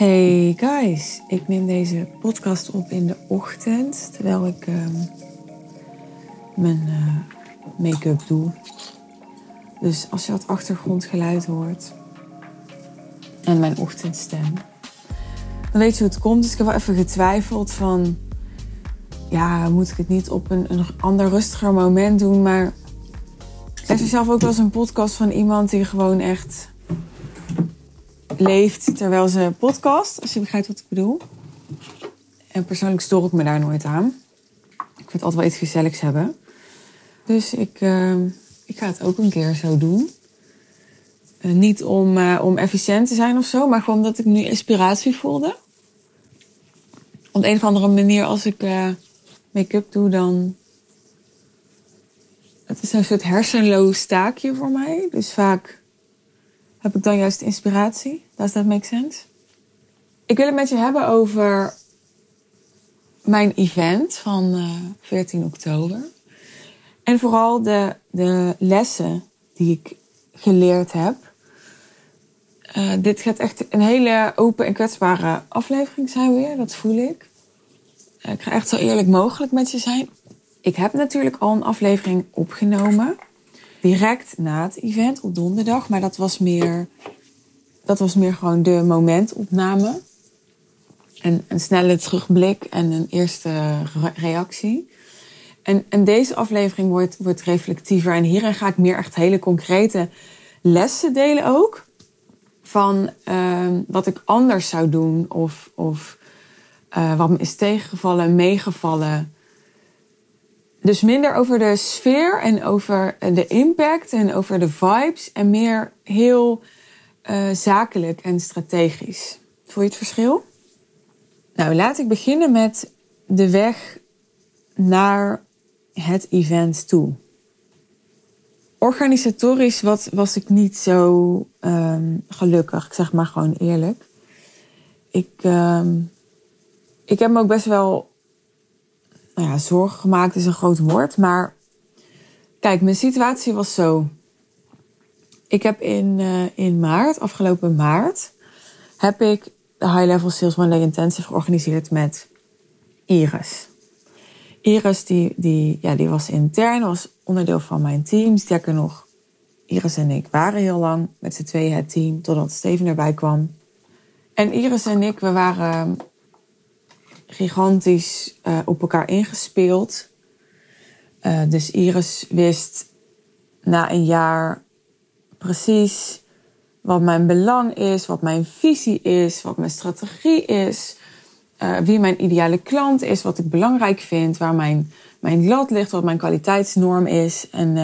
Hey guys, ik neem deze podcast op in de ochtend terwijl ik ehm, mijn eh, make-up doe. Dus als je wat achtergrondgeluid hoort en mijn ochtendstem, dan weet je hoe het komt. Dus ik heb wel even getwijfeld van, ja, moet ik het niet op een, een ander rustiger moment doen? Maar ik luister zelf ook wel eens een podcast van iemand die gewoon echt leeft terwijl ze podcast, als je begrijpt wat ik bedoel. En persoonlijk stoor ik me daar nooit aan. Ik vind altijd wel iets gezelligs hebben. Dus ik, uh, ik ga het ook een keer zo doen. Uh, niet om, uh, om efficiënt te zijn of zo, maar gewoon omdat ik nu inspiratie voelde. Op een of andere manier, als ik make-up doe, dan. Het is een soort hersenloos taakje voor mij. Dus vaak heb ik dan juist inspiratie. Does that make sense? Ik wil het met je hebben over mijn event van uh, 14 oktober. En vooral de, de lessen die ik geleerd heb. Uh, dit gaat echt een hele open en kwetsbare aflevering zijn weer, dat voel ik. Uh, ik ga echt zo eerlijk mogelijk met je zijn. Ik heb natuurlijk al een aflevering opgenomen direct na het event op donderdag. Maar dat was meer, dat was meer gewoon de momentopname. En een snelle terugblik en een eerste reactie. En, en deze aflevering wordt, wordt reflectiever. En hierin ga ik meer echt hele concrete lessen delen ook. Van uh, wat ik anders zou doen. Of, of uh, wat me is tegengevallen, meegevallen. Dus minder over de sfeer en over de impact en over de vibes. En meer heel uh, zakelijk en strategisch. Voel je het verschil? Nou, laat ik beginnen met de weg naar het event toe. Organisatorisch was ik niet zo um, gelukkig. Ik zeg maar gewoon eerlijk. Ik, um, ik heb me ook best wel nou ja, zorgen gemaakt is een groot woord. Maar kijk, mijn situatie was zo. Ik heb in, uh, in maart, afgelopen maart, heb ik de High Level Sales One Day Intensive georganiseerd met Iris. Iris die, die, ja, die was intern, was onderdeel van mijn team. Sterker nog, Iris en ik waren heel lang met z'n tweeën het team, totdat Steven erbij kwam. En Iris en ik, we waren gigantisch uh, op elkaar ingespeeld. Uh, dus Iris wist na een jaar precies wat mijn belang is, wat mijn visie is, wat mijn strategie is, uh, wie mijn ideale klant is, wat ik belangrijk vind, waar mijn, mijn lat ligt, wat mijn kwaliteitsnorm is. En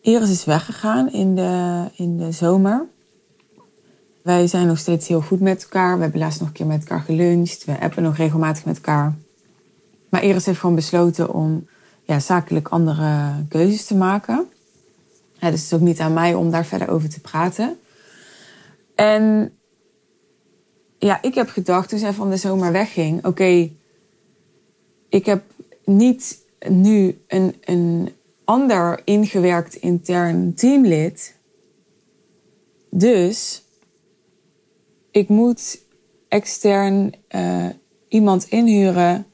Iris is weggegaan in de, in de zomer. Wij zijn nog steeds heel goed met elkaar. We hebben laatst nog een keer met elkaar geluncht. We appen nog regelmatig met elkaar. Maar Iris heeft gewoon besloten om ja, zakelijk andere keuzes te maken. Dus het is ook niet aan mij om daar verder over te praten. En ja, ik heb gedacht toen zij van de zomer wegging: oké, ik heb niet nu een, een ander ingewerkt intern teamlid. Dus ik moet extern uh, iemand inhuren.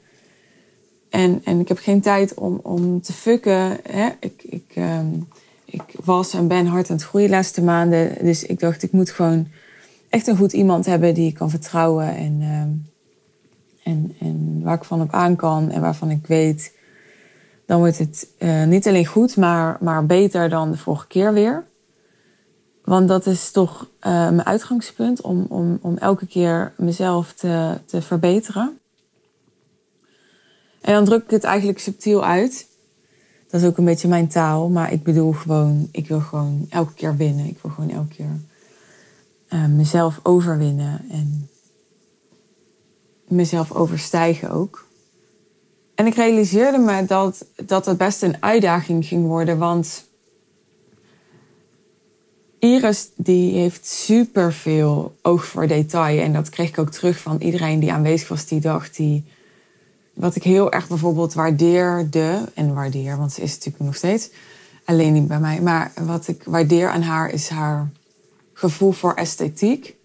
En, en ik heb geen tijd om, om te fucken. Hè? Ik, ik, um, ik was en ben hard aan het groeien de laatste maanden. Dus ik dacht, ik moet gewoon echt een goed iemand hebben die ik kan vertrouwen. En, um, en, en waar ik van op aan kan en waarvan ik weet. Dan wordt het uh, niet alleen goed, maar, maar beter dan de vorige keer weer. Want dat is toch uh, mijn uitgangspunt om, om, om elke keer mezelf te, te verbeteren. En dan druk ik het eigenlijk subtiel uit. Dat is ook een beetje mijn taal. Maar ik bedoel gewoon, ik wil gewoon elke keer winnen. Ik wil gewoon elke keer uh, mezelf overwinnen. En mezelf overstijgen ook. En ik realiseerde me dat, dat het best een uitdaging ging worden. Want Iris die heeft super veel oog voor detail. En dat kreeg ik ook terug van iedereen die aanwezig was die dag. Die, wat ik heel erg bijvoorbeeld waardeerde. En waardeer, want ze is natuurlijk nog steeds. Alleen niet bij mij. Maar wat ik waardeer aan haar is haar gevoel voor esthetiek.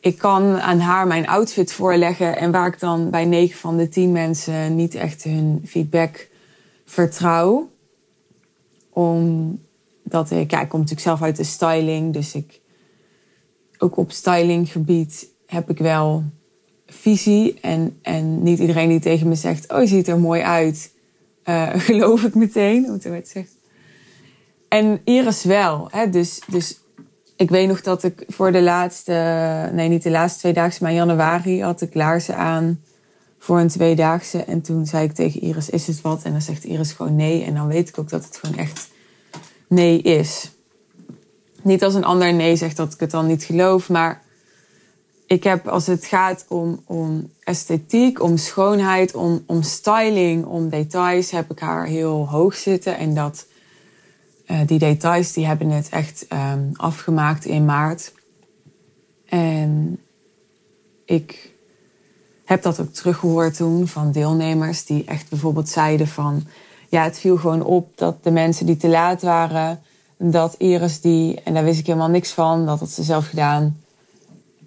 ik kan aan haar mijn outfit voorleggen. En waar ik dan bij 9 van de 10 mensen niet echt hun feedback vertrouw. Omdat ik, ja, kom natuurlijk zelf uit de styling. Dus ik, ook op stylinggebied heb ik wel visie. En, en niet iedereen die tegen me zegt, oh je ziet er mooi uit. Uh, geloof ik meteen, hoe het zegt. En Iris wel. Hè? Dus, dus ik weet nog dat ik voor de laatste, nee niet de laatste tweedaagse, maar januari had ik laarzen aan voor een tweedaagse. En toen zei ik tegen Iris, is het wat? En dan zegt Iris gewoon nee. En dan weet ik ook dat het gewoon echt nee is. Niet als een ander nee zegt dat ik het dan niet geloof, maar ik heb als het gaat om, om esthetiek, om schoonheid, om, om styling, om details, heb ik haar heel hoog zitten. En dat uh, die details die hebben het echt um, afgemaakt in maart. En ik heb dat ook teruggehoord toen van deelnemers die echt bijvoorbeeld zeiden van... Ja, het viel gewoon op dat de mensen die te laat waren, dat Iris die, en daar wist ik helemaal niks van, dat had ze zelf gedaan,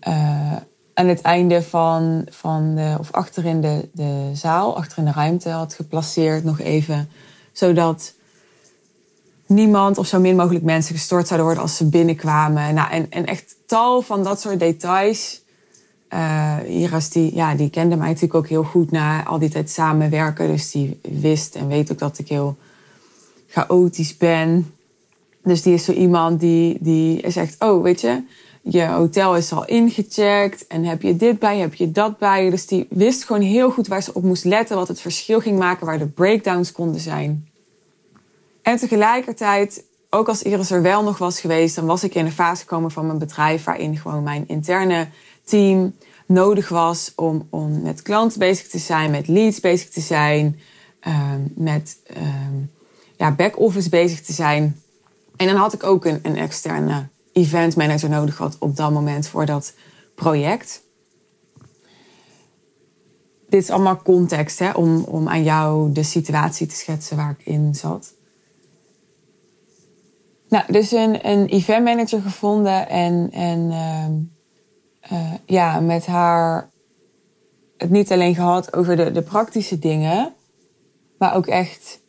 uh, aan het einde van, van de, of achterin de, de zaal, achterin de ruimte had geplaceerd nog even. Zodat niemand of zo min mogelijk mensen gestort zouden worden als ze binnenkwamen. Nou, en, en echt tal van dat soort details. Uh, Iras die, ja, die kende mij natuurlijk ook heel goed na al die tijd samenwerken. Dus die wist en weet ook dat ik heel chaotisch ben. Dus die is zo iemand die, die zegt, oh weet je, je hotel is al ingecheckt en heb je dit bij, heb je dat bij. Dus die wist gewoon heel goed waar ze op moest letten, wat het verschil ging maken, waar de breakdowns konden zijn. En tegelijkertijd, ook als Iris er wel nog was geweest, dan was ik in een fase gekomen van mijn bedrijf waarin gewoon mijn interne team nodig was om, om met klanten bezig te zijn, met leads bezig te zijn, um, met um, ja, back-office bezig te zijn. En dan had ik ook een, een externe event manager nodig gehad op dat moment voor dat project. Dit is allemaal context hè, om, om aan jou de situatie te schetsen waar ik in zat. Nou, dus een, een event manager gevonden en, en uh, ja, met haar het niet alleen gehad over de, de praktische dingen, maar ook echt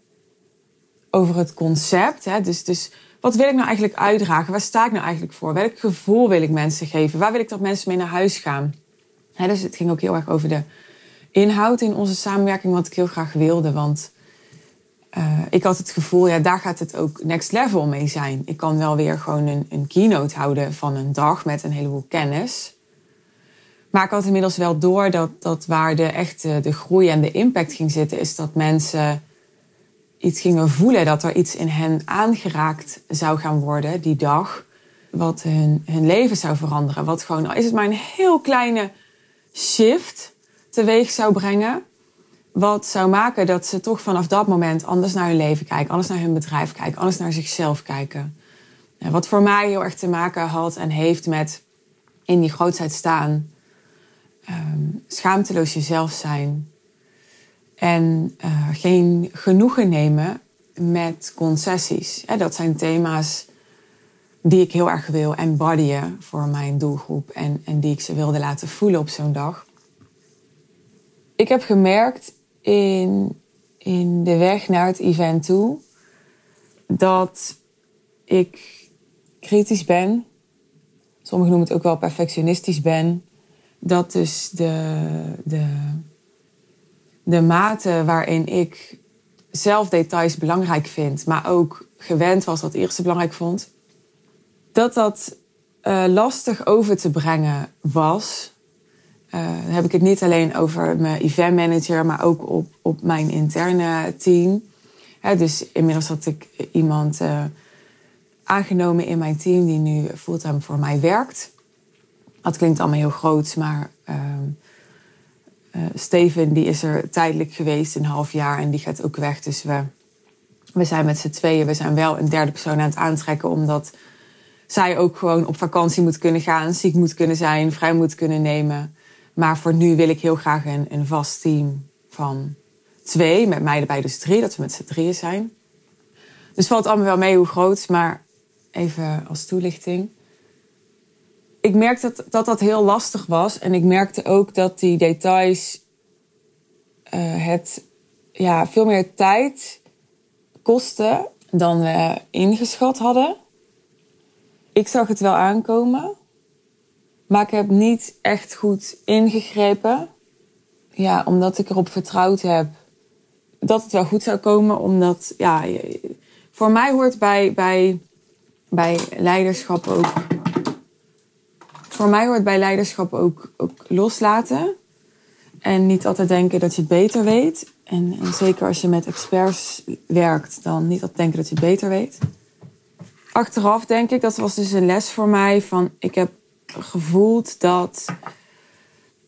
over het concept. Hè? Dus, dus wat wil ik nou eigenlijk uitdragen? Waar sta ik nou eigenlijk voor? Welk gevoel wil ik mensen geven? Waar wil ik dat mensen mee naar huis gaan? Hè, dus het ging ook heel erg over de inhoud in onze samenwerking, wat ik heel graag wilde. Want uh, ik had het gevoel, ja, daar gaat het ook next level mee zijn. Ik kan wel weer gewoon een, een keynote houden van een dag met een heleboel kennis. Maar ik had inmiddels wel door dat, dat waar de echte de groei en de impact ging zitten, is dat mensen iets gingen voelen, dat er iets in hen aangeraakt zou gaan worden die dag, wat hun, hun leven zou veranderen. Wat gewoon, is het maar een heel kleine shift teweeg zou brengen, wat zou maken dat ze toch vanaf dat moment anders naar hun leven kijken, anders naar hun bedrijf kijken, anders naar zichzelf kijken. Wat voor mij heel erg te maken had en heeft met in die grootheid staan, um, schaamteloos jezelf zijn, en uh, geen genoegen nemen met concessies. dat zijn thema's die ik heel erg wil embodyen voor mijn doelgroep en, en die ik ze wilde laten voelen op zo'n dag. Ik heb gemerkt in, in de weg naar het event toe dat ik kritisch ben. Sommigen noemen het ook wel perfectionistisch ben. Dat dus de, de de mate waarin ik zelf details belangrijk vind, maar ook gewend was wat Iris belangrijk vond, dat dat uh, lastig over te brengen was. Uh, dan heb ik het niet alleen over mijn event manager, maar ook op, op mijn interne team. dus inmiddels had ik iemand uh, aangenomen in mijn team die nu fulltime voor mij werkt. Dat klinkt allemaal heel groot, maar ehm, uh, Steven die is er tijdelijk geweest, een half jaar, en die gaat ook weg. Dus we, we zijn met z'n tweeën, we zijn wel een derde persoon aan het aantrekken, omdat zij ook gewoon op vakantie moet kunnen gaan, ziek moet kunnen zijn, vrij moet kunnen nemen. Maar voor nu wil ik heel graag een, een vast team van twee, met mij erbij dus drie, dat we met z'n drieën zijn. Dus valt allemaal wel mee hoe groot, maar even als toelichting. Ik merkte dat, dat dat heel lastig was. En ik merkte ook dat die details uh, het ja, veel meer tijd kosten dan we ingeschat hadden. Ik zag het wel aankomen, maar ik heb niet echt goed ingegrepen. Ja, omdat ik erop vertrouwd heb dat het wel goed zou komen. Omdat, ja, voor mij hoort bij, bij, bij leiderschap ook. Voor mij hoort bij leiderschap ook, ook loslaten. En niet altijd denken dat je het beter weet. En, en, zeker als je met experts werkt, dan niet altijd denken dat je het beter weet. Achteraf denk ik, dat was dus een les voor mij van ik heb gevoeld dat,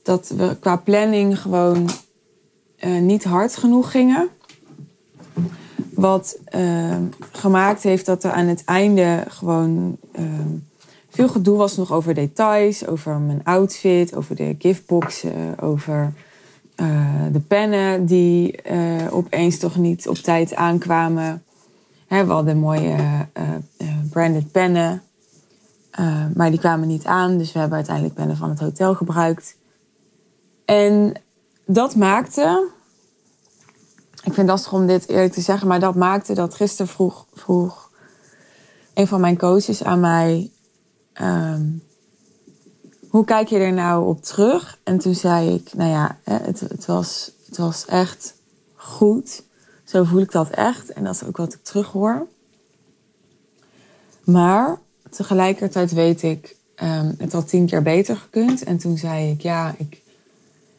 dat we qua planning gewoon uh, niet hard genoeg gingen. Wat uh, gemaakt heeft dat er aan het einde gewoon uh, veel gedoe was nog over details, over mijn outfit, over de giftboxen, over uh, de pennen die opeens toch niet op tijd aankwamen. Hè, we hadden mooie branded pennen, maar die kwamen niet aan, dus we hebben uiteindelijk pennen van het hotel gebruikt. En dat maakte ik vind het lastig om dit eerlijk te zeggen, maar dat maakte dat gisteren vroeg, vroeg een van mijn coaches aan mij: um, Hoe kijk je er nou op terug? En toen zei ik: Nou ja, het, het, was, het was echt goed. Zo voel ik dat echt. En dat is ook wat ik terughoor. Maar tegelijkertijd weet ik, um, het had tien keer beter gekund. En toen zei ik: Ja, ik,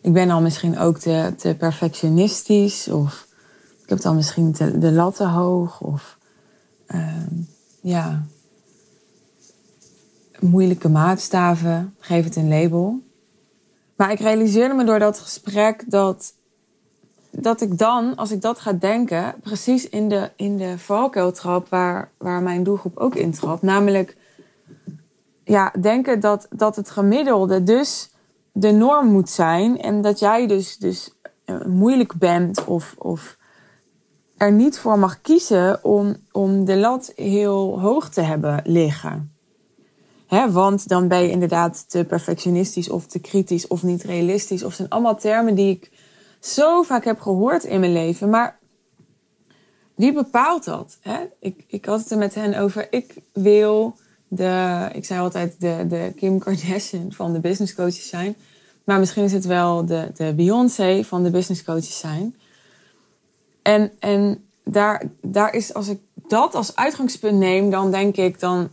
ik ben al misschien ook te, te perfectionistisch. Of ik heb dan misschien de, de latten hoog of uh, ja, moeilijke maatstaven. Geef het een label. Maar ik realiseerde me door dat gesprek dat, dat ik dan, als ik dat ga denken, precies in de, in de valkuil trap waar, waar mijn doelgroep ook in trap. Namelijk ja, denken dat, dat het gemiddelde dus de norm moet zijn. En dat jij dus, dus eh, moeilijk bent of, of er niet voor mag kiezen om, om de lat heel hoog te hebben liggen. Want dan ben je inderdaad te perfectionistisch of te kritisch of niet realistisch. Of zijn allemaal termen die ik zo vaak heb gehoord in mijn leven. Maar wie bepaalt dat? Ik, ik had het er met hen over. Ik wil de, ik zei altijd de, de Kim Kardashian van de business coaches zijn. Maar misschien is het wel de, de Beyoncé van de business coaches zijn. En, en daar, daar is, als ik dat als uitgangspunt neem, dan denk ik, dan,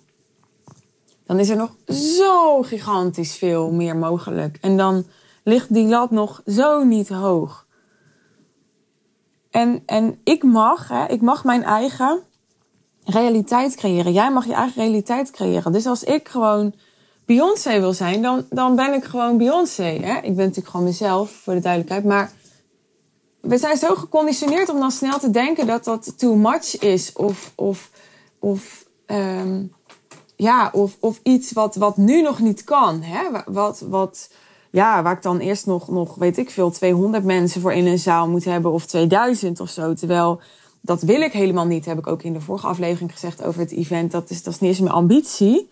dan is er nog zo gigantisch veel meer mogelijk. En dan ligt die lat nog zo niet hoog. En, en ik mag, hè, ik mag mijn eigen realiteit creëren. Jij mag je eigen realiteit creëren. Dus als ik gewoon Beyoncé wil zijn, dan, dan ben ik gewoon Beyoncé. Hè? Ik ben natuurlijk gewoon mezelf, voor de duidelijkheid. Maar we zijn zo geconditioneerd om dan snel te denken dat dat too much is. Of, of, of, um, ja, of, of iets wat, wat nu nog niet kan. Hè? Wat, wat, ja, waar ik dan eerst nog, nog, weet ik veel, 200 mensen voor in een zaal moet hebben. Of 2000 of zo. Terwijl dat wil ik helemaal niet. Heb ik ook in de vorige aflevering gezegd over het event. Dat is, dat is niet eens mijn ambitie.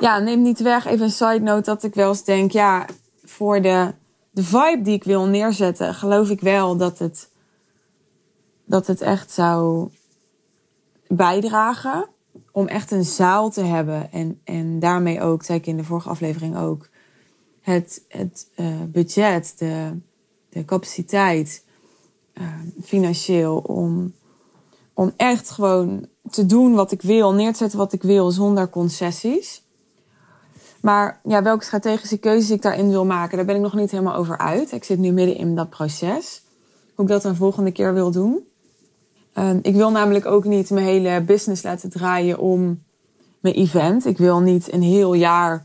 Ja, neem niet weg. Even een side note dat ik wel eens denk, ja, voor de de vibe die ik wil neerzetten, geloof ik wel dat het, dat het echt zou bijdragen om echt een zaal te hebben. En, en daarmee ook, zei ik in de vorige aflevering ook, het, het uh, budget, de, de capaciteit uh, financieel om, om echt gewoon te doen wat ik wil, neer te zetten wat ik wil zonder concessies. Maar ja, welke strategische keuzes ik daarin wil maken, daar ben ik nog niet helemaal over uit. Ik zit nu midden in dat proces. Hoe ik dat een volgende keer wil doen. Um, ik wil namelijk ook niet mijn hele business laten draaien om mijn event. Ik wil niet een heel jaar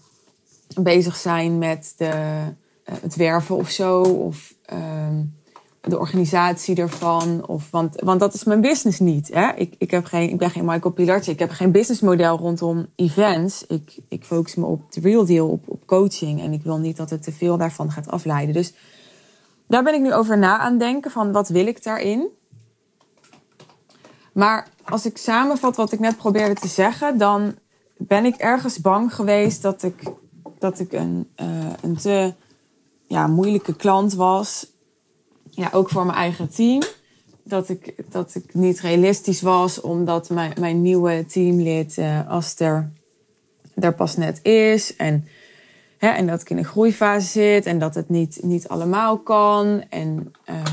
bezig zijn met de, uh, het werven of zo. Of um, de organisatie ervan. Of, want, want dat is mijn business niet. Hè? Ik, ik, heb geen, ik ben geen Michael Pilartje. Ik heb geen businessmodel rondom events. Ik, ik focus me op de real deal, op, op coaching. En ik wil niet dat het te veel daarvan gaat afleiden. Dus daar ben ik nu over na aan denken. Van wat wil ik daarin? Maar als ik samenvat wat ik net probeerde te zeggen, dan, ben ik ergens bang geweest dat ik, dat ik een, uh, een te ja, moeilijke klant was. Ja, ook voor mijn eigen team. Dat ik, dat ik niet realistisch was, omdat mijn, mijn nieuwe teamlid uh, Aster er pas net is. En, hè, en dat ik in een groeifase zit en dat het niet, niet allemaal kan. En, um,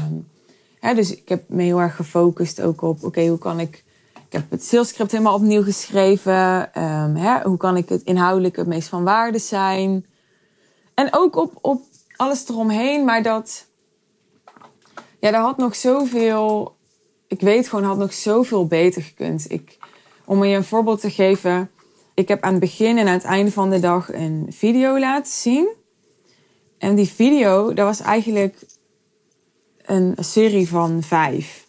dus ik heb me heel erg gefocust ook op, oké, hoe kan ik... Ik heb het salescript helemaal opnieuw geschreven. Um, hè, hoe kan ik het inhoudelijk het meest van waarde zijn? En ook op, op alles eromheen, maar dat... Ja, daar had nog zoveel... Ik weet gewoon, had nog zoveel beter gekund. Ik, om je een voorbeeld te geven ik heb aan het begin en aan het einde van de dag een video laten zien. En die video, dat was eigenlijk een serie van vijf.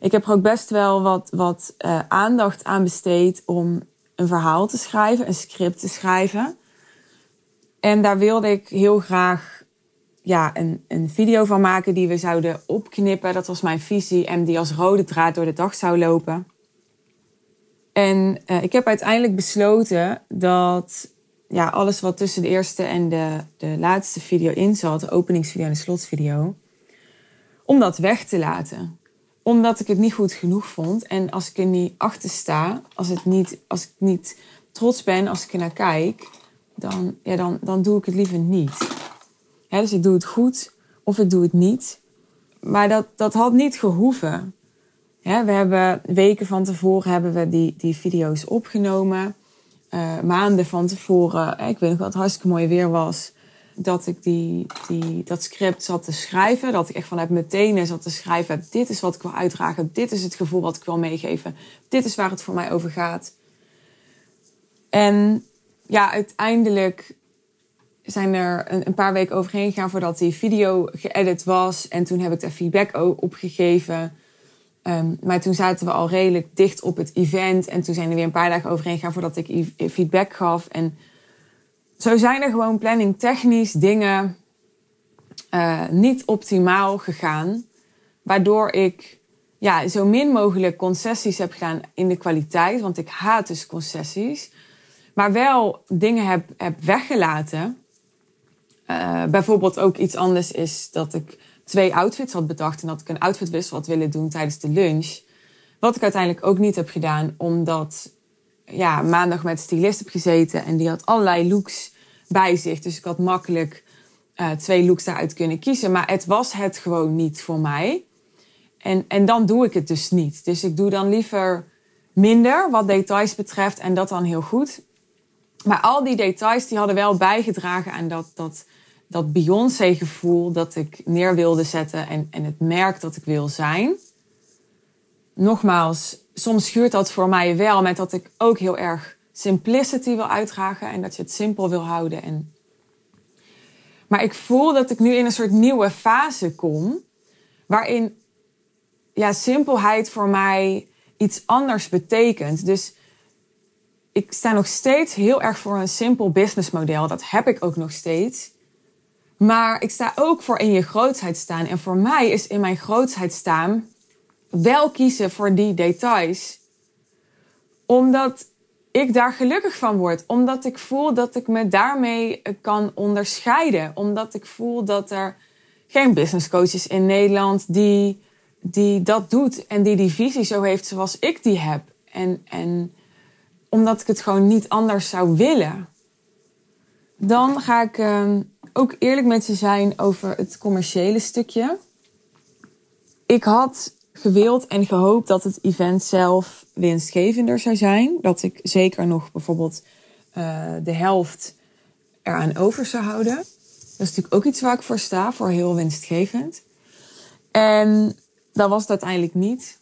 Ik heb er ook best wel wat, wat uh, aandacht aan besteed om een verhaal te schrijven, een script te schrijven. En daar wilde ik heel graag ja, een, een video van maken die we zouden opknippen. Dat was mijn visie en die als rode draad door de dag zou lopen. En uh, ik heb uiteindelijk besloten dat ja, alles wat tussen de eerste en de, de laatste video in zat, de openingsvideo en de slotsvideo, om dat weg te laten. Omdat ik het niet goed genoeg vond. En als ik er niet achter sta, als, het niet, als ik niet trots ben, als ik er naar kijk, dan, ja, dan, dan doe ik het liever niet. dus ik doe het goed of ik doe het niet. Maar dat, dat had niet gehoeven we hebben weken van tevoren hebben we die, die video's opgenomen. Uh, maanden van tevoren, ik weet nog wat hartstikke mooi weer was, dat ik die, die, dat script zat te schrijven. Dat ik echt vanuit meteen zat te schrijven. Dit is wat ik wil uitdragen. Dit is het gevoel wat ik wil meegeven. Dit is waar het voor mij over gaat. En ja, uiteindelijk zijn er een, paar weken overheen gegaan voordat die video geëdit was. En toen heb ik daar feedback opgegeven. Um, maar toen zaten we al redelijk dicht op het event. En toen zijn er weer een paar dagen overheen gegaan voordat ik feedback gaf. En zo zijn er gewoon planning technisch dingen uh, niet optimaal gegaan. Waardoor ik ja, zo min mogelijk concessies heb gedaan in de kwaliteit. Want ik haat dus concessies. Maar wel dingen heb, heb weggelaten. Uh, bijvoorbeeld ook iets anders is dat ik twee outfits had bedacht en dat ik een outfitwissel had willen doen tijdens de lunch. Wat ik uiteindelijk ook niet heb gedaan, omdat ja, maandag met stylist heb gezeten en die had allerlei looks bij zich. Dus ik had makkelijk uh, twee looks daaruit kunnen kiezen. Maar het was het gewoon niet voor mij. En, en dan doe ik het dus niet. Dus ik doe dan liever minder wat details betreft en dat dan heel goed. Maar al die details die hadden wel bijgedragen aan dat, dat dat Beyoncé-gevoel dat ik neer wilde zetten en, en het merk dat ik wil zijn. Nogmaals, soms schuurt dat voor mij wel met dat ik ook heel erg simplicity wil uitdragen en dat je het simpel wil houden. En... Maar ik voel dat ik nu in een soort nieuwe fase kom, waarin ja, simpelheid voor mij iets anders betekent. Dus ik sta nog steeds heel erg voor een simpel businessmodel. Dat heb ik ook nog steeds. Maar ik sta ook voor in je grootheid staan. En voor mij is in mijn grootheid staan wel kiezen voor die details. Omdat ik daar gelukkig van word. Omdat ik voel dat ik me daarmee kan onderscheiden. Omdat ik voel dat er geen business coach is in Nederland die, die dat doet. En die die visie zo heeft zoals ik die heb. En, en omdat ik het gewoon niet anders zou willen. Dan ga ik ehm, ook eerlijk met ze zijn over het commerciële stukje. Ik had gewild en gehoopt dat het event zelf winstgevender zou zijn. Dat ik zeker nog bijvoorbeeld uh, de helft eraan over zou houden. Dat is natuurlijk ook iets waar ik voor sta, voor heel winstgevend. En dat was het uiteindelijk niet.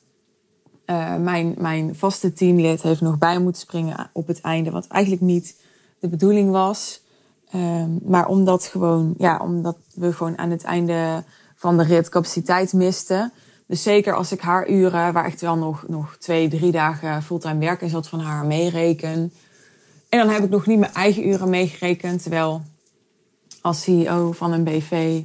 Uh, mijn, mijn vaste teamlid heeft nog bij moeten springen op het einde, wat eigenlijk niet de bedoeling was. Um, maar omdat, gewoon, ja, omdat we gewoon aan het einde van de rit capaciteit misten. Dus zeker als ik haar uren, waar echt wel nog, nog twee, drie dagen fulltime werk in zat van haar meereken. En dan heb ik nog niet mijn eigen uren meegerekend. Terwijl als CEO van een BV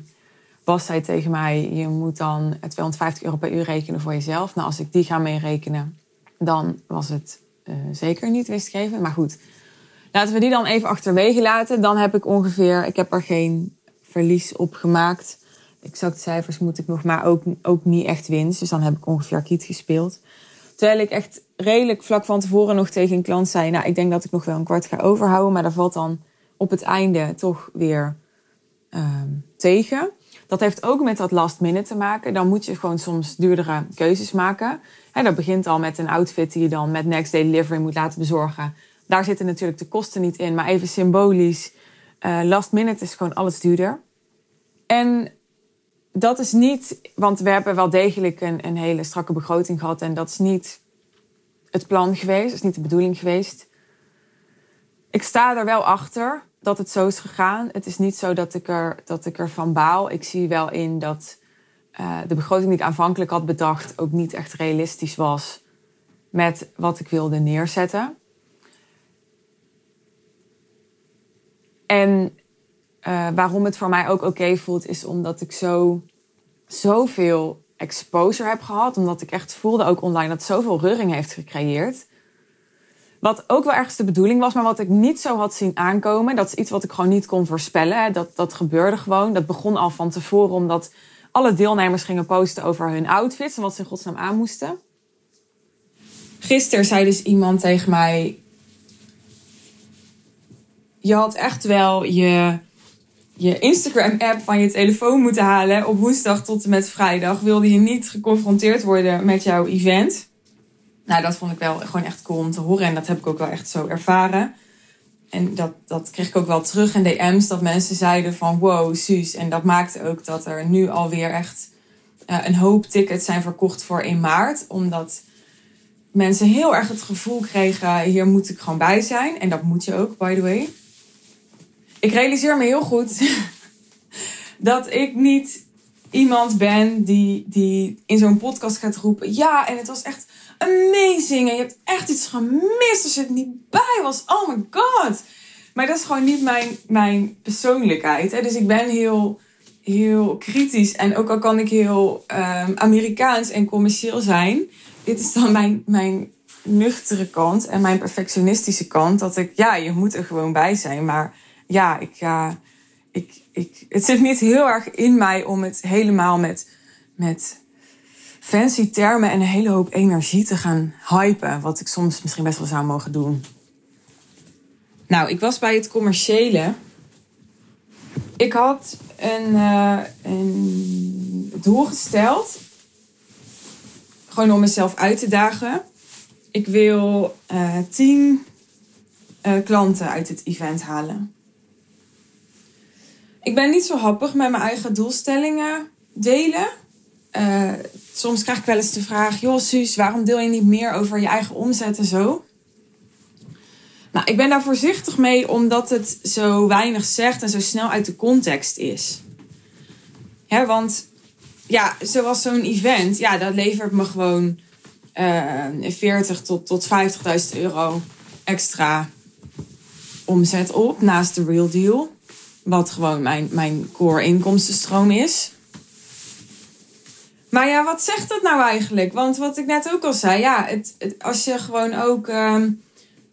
was zij tegen mij: je moet dan 250 euro per uur rekenen voor jezelf. Nou, als ik die ga meerekenen, dan was het uh, zeker niet winstgevend. Maar goed, laten we die dan even achterwege laten. Dan heb ik ongeveer, ik heb er geen verlies op gemaakt. Exact cijfers moet ik nog, maar ook, ook niet echt winst. Dus dan heb ik ongeveer kiet gespeeld. Terwijl ik echt redelijk vlak van tevoren nog tegen een klant zei: Nou, ik denk dat ik nog wel een kwart ga overhouden. Maar dat valt dan op het einde toch weer uh, tegen. Dat heeft ook met dat last minute te maken. Dan moet je gewoon soms duurdere keuzes maken. En dat begint al met een outfit die je dan met next day delivery moet laten bezorgen. Daar zitten natuurlijk de kosten niet in, maar even symbolisch. Uh, last minute is gewoon alles duurder. En dat is niet, want we hebben wel degelijk een, een hele strakke begroting gehad. En dat is niet het plan geweest, dat is niet de bedoeling geweest. Ik sta er wel achter dat het zo is gegaan. Het is niet zo dat ik, er, dat ik ervan baal. Ik zie wel in dat uh, de begroting die ik aanvankelijk had bedacht ook niet echt realistisch was met wat ik wilde neerzetten. En uh, waarom het voor mij ook oké voelt, is omdat ik zo zoveel exposure heb gehad. Omdat ik echt voelde ook online dat zoveel reuring heeft gecreëerd. Wat ook wel ergens de bedoeling was, maar wat ik niet zo had zien aankomen. Dat is iets wat ik gewoon niet kon voorspellen. Dat, dat gebeurde gewoon. Dat begon al van tevoren omdat alle deelnemers gingen posten over hun outfits en wat ze in godsnaam aan moesten. Gisteren zei dus iemand tegen mij: Je had echt wel je, je Instagram-app van je telefoon moeten halen op woensdag tot en met vrijdag. Wilde je niet geconfronteerd worden met jouw event? Nou, dat vond ik wel gewoon echt cool om te horen en dat heb ik ook wel echt zo ervaren. En dat, dat kreeg ik ook wel terug in DM's, dat mensen zeiden van wow, Suus. En dat maakte ook dat er nu alweer echt uh, een hoop tickets zijn verkocht voor in maart. Omdat mensen heel erg het gevoel kregen, hier moet ik gewoon bij zijn. En dat moet je ook, by the way. Ik realiseer me heel goed dat ik niet iemand ben die, die in zo'n podcast gaat roepen. Ja, en het was echt amazing. En je hebt echt iets gemist als je het niet bij was. Oh my god. Maar dat is gewoon niet mijn, mijn persoonlijkheid. Hè? Dus ik ben heel, heel kritisch. En ook al kan ik heel um, Amerikaans en commercieel zijn. Dit is dan mijn, mijn nuchtere kant en mijn perfectionistische kant. Dat ik, ja, je moet er gewoon bij zijn. Maar ja, ik ga. ik, ik, het zit niet heel erg in mij om het helemaal met, met fancy termen en een hele hoop energie te gaan hypen. Wat ik soms misschien best wel zou mogen doen. Nou, ik was bij het commerciële. Ik had een, uh, een doel gesteld. Gewoon om mezelf uit te dagen. Ik wil uh, tien uh, klanten uit het event halen. Ik ben niet zo happig met mijn eigen doelstellingen delen. Uh, soms krijg ik wel eens de vraag: Joh, Suus, waarom deel je niet meer over je eigen omzet en zo? Nou, ik ben daar voorzichtig mee omdat het zo weinig zegt en zo snel uit de context is. Want ja, zoals zo'n event, ja, dat levert me gewoon uh, 40 tot, tot 50.000 euro extra omzet op naast de real deal. Wat gewoon mijn, mijn core inkomstenstroom is. Maar ja, wat zegt dat nou eigenlijk? Want wat ik net ook al zei, ja, het, als je gewoon ook uh,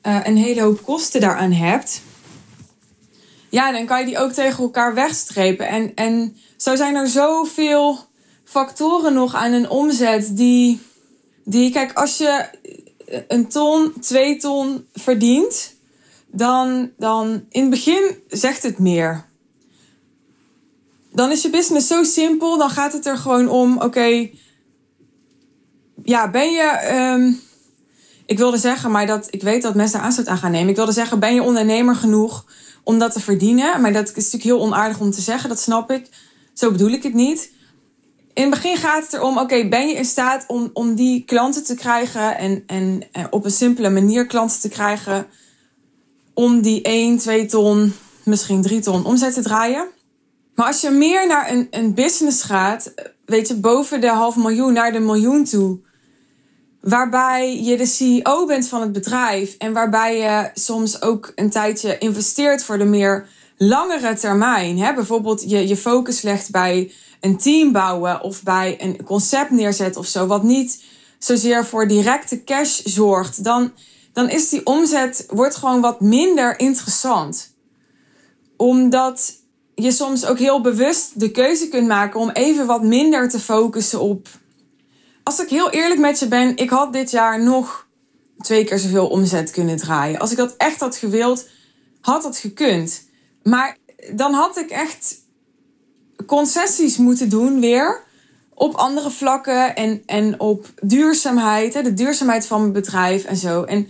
uh, een hele hoop kosten daaraan hebt, ja, dan kan je die ook tegen elkaar wegstrepen. En, en zo zijn er zoveel factoren nog aan een omzet die, die, kijk, als je een ton, twee ton verdient, dan, dan in het begin zegt het meer dan is je business zo simpel. Dan gaat het er gewoon om, oké, ja, ben je, um, ik wilde zeggen, maar dat, ik weet dat mensen aanstoot aan gaan nemen. Ik wilde zeggen, ben je ondernemer genoeg om dat te verdienen? Maar dat is natuurlijk heel onaardig om te zeggen, dat snap ik. Zo bedoel ik het niet. In het begin gaat het erom, oké, ben je in staat om, om die klanten te krijgen en, en, en op een simpele manier klanten te krijgen om die 1, 2 ton, misschien 3 ton omzet te draaien? Maar als je meer naar een, een business gaat, weet je, boven de half miljoen naar de miljoen toe. Waarbij je de CEO bent van het bedrijf en waarbij je soms ook een tijdje investeert voor de meer langere termijn. Hè? Bijvoorbeeld je, je focus legt bij een team bouwen of bij een concept neerzetten of zo, wat niet zozeer voor directe cash zorgt. Dan dan is die omzet wordt gewoon wat minder interessant. Omdat je soms ook heel bewust de keuze kunt maken om even wat minder te focussen op. Als ik heel eerlijk met je ben, ik had dit jaar nog twee keer zoveel omzet kunnen draaien. Als ik dat echt had gewild, had dat gekund. Maar dan had ik echt concessies moeten doen weer op andere vlakken en, en op duurzaamheid, hè, de duurzaamheid van mijn bedrijf en zo. En,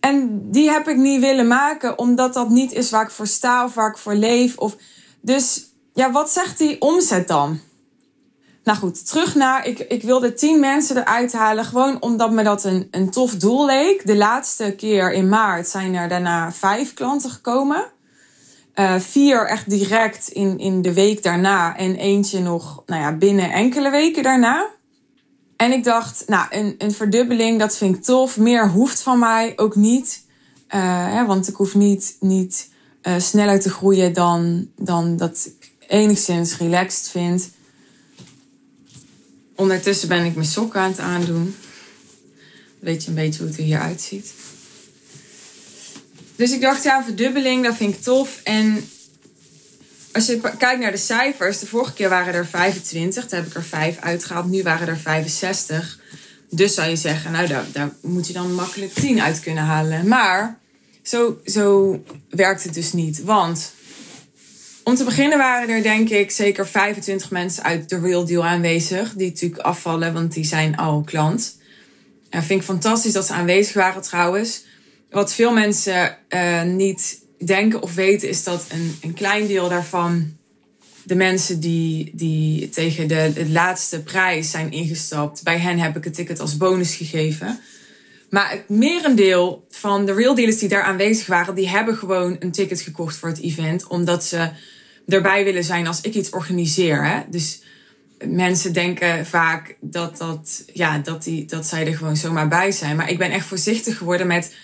en die heb ik niet willen maken, omdat dat niet is waar ik voor sta of waar ik voor leef. Of, dus ja, wat zegt die omzet dan? Nou goed, terug naar, ik, ik wilde tien mensen eruit halen, gewoon omdat me dat een, een tof doel leek. De laatste keer in maart zijn er daarna vijf klanten gekomen. Uh, vier echt direct in, in de week daarna en eentje nog nou ja, binnen enkele weken daarna. En ik dacht, nou, een, een verdubbeling, dat vind ik tof. Meer hoeft van mij ook niet. Uh, hè, want ik hoef niet, niet uh, sneller te groeien dan, dan dat ik enigszins relaxed vind. Ondertussen ben ik mijn sokken aan het aandoen. Weet je een beetje hoe het er hier uitziet. Dus ik dacht, ja, verdubbeling, dat vind ik tof. En als je kijkt naar de cijfers, de vorige keer waren er 25, daar heb ik er 5 uitgehaald. Nu waren er 65. Dus zou je zeggen, nou, daar, daar moet je dan makkelijk 10 uit kunnen halen. Maar zo, zo werkt het dus niet. Want om te beginnen waren er denk ik zeker 25 mensen uit de Real Deal aanwezig. Die natuurlijk afvallen, want die zijn al klant. En vind ik fantastisch dat ze aanwezig waren trouwens wat veel mensen uh, niet denken of weten, is dat een, een klein deel daarvan de mensen die, die tegen de, de laatste prijs zijn ingestapt, bij hen heb ik het ticket als bonus gegeven. Maar het merendeel van de real dealers die daar aanwezig waren, die hebben gewoon een ticket gekocht voor het event, omdat ze erbij willen zijn als ik iets organiseer. Hè? Dus mensen denken vaak dat, dat, ja, dat, die, dat zij er gewoon zomaar bij zijn. Maar ik ben echt voorzichtig geworden met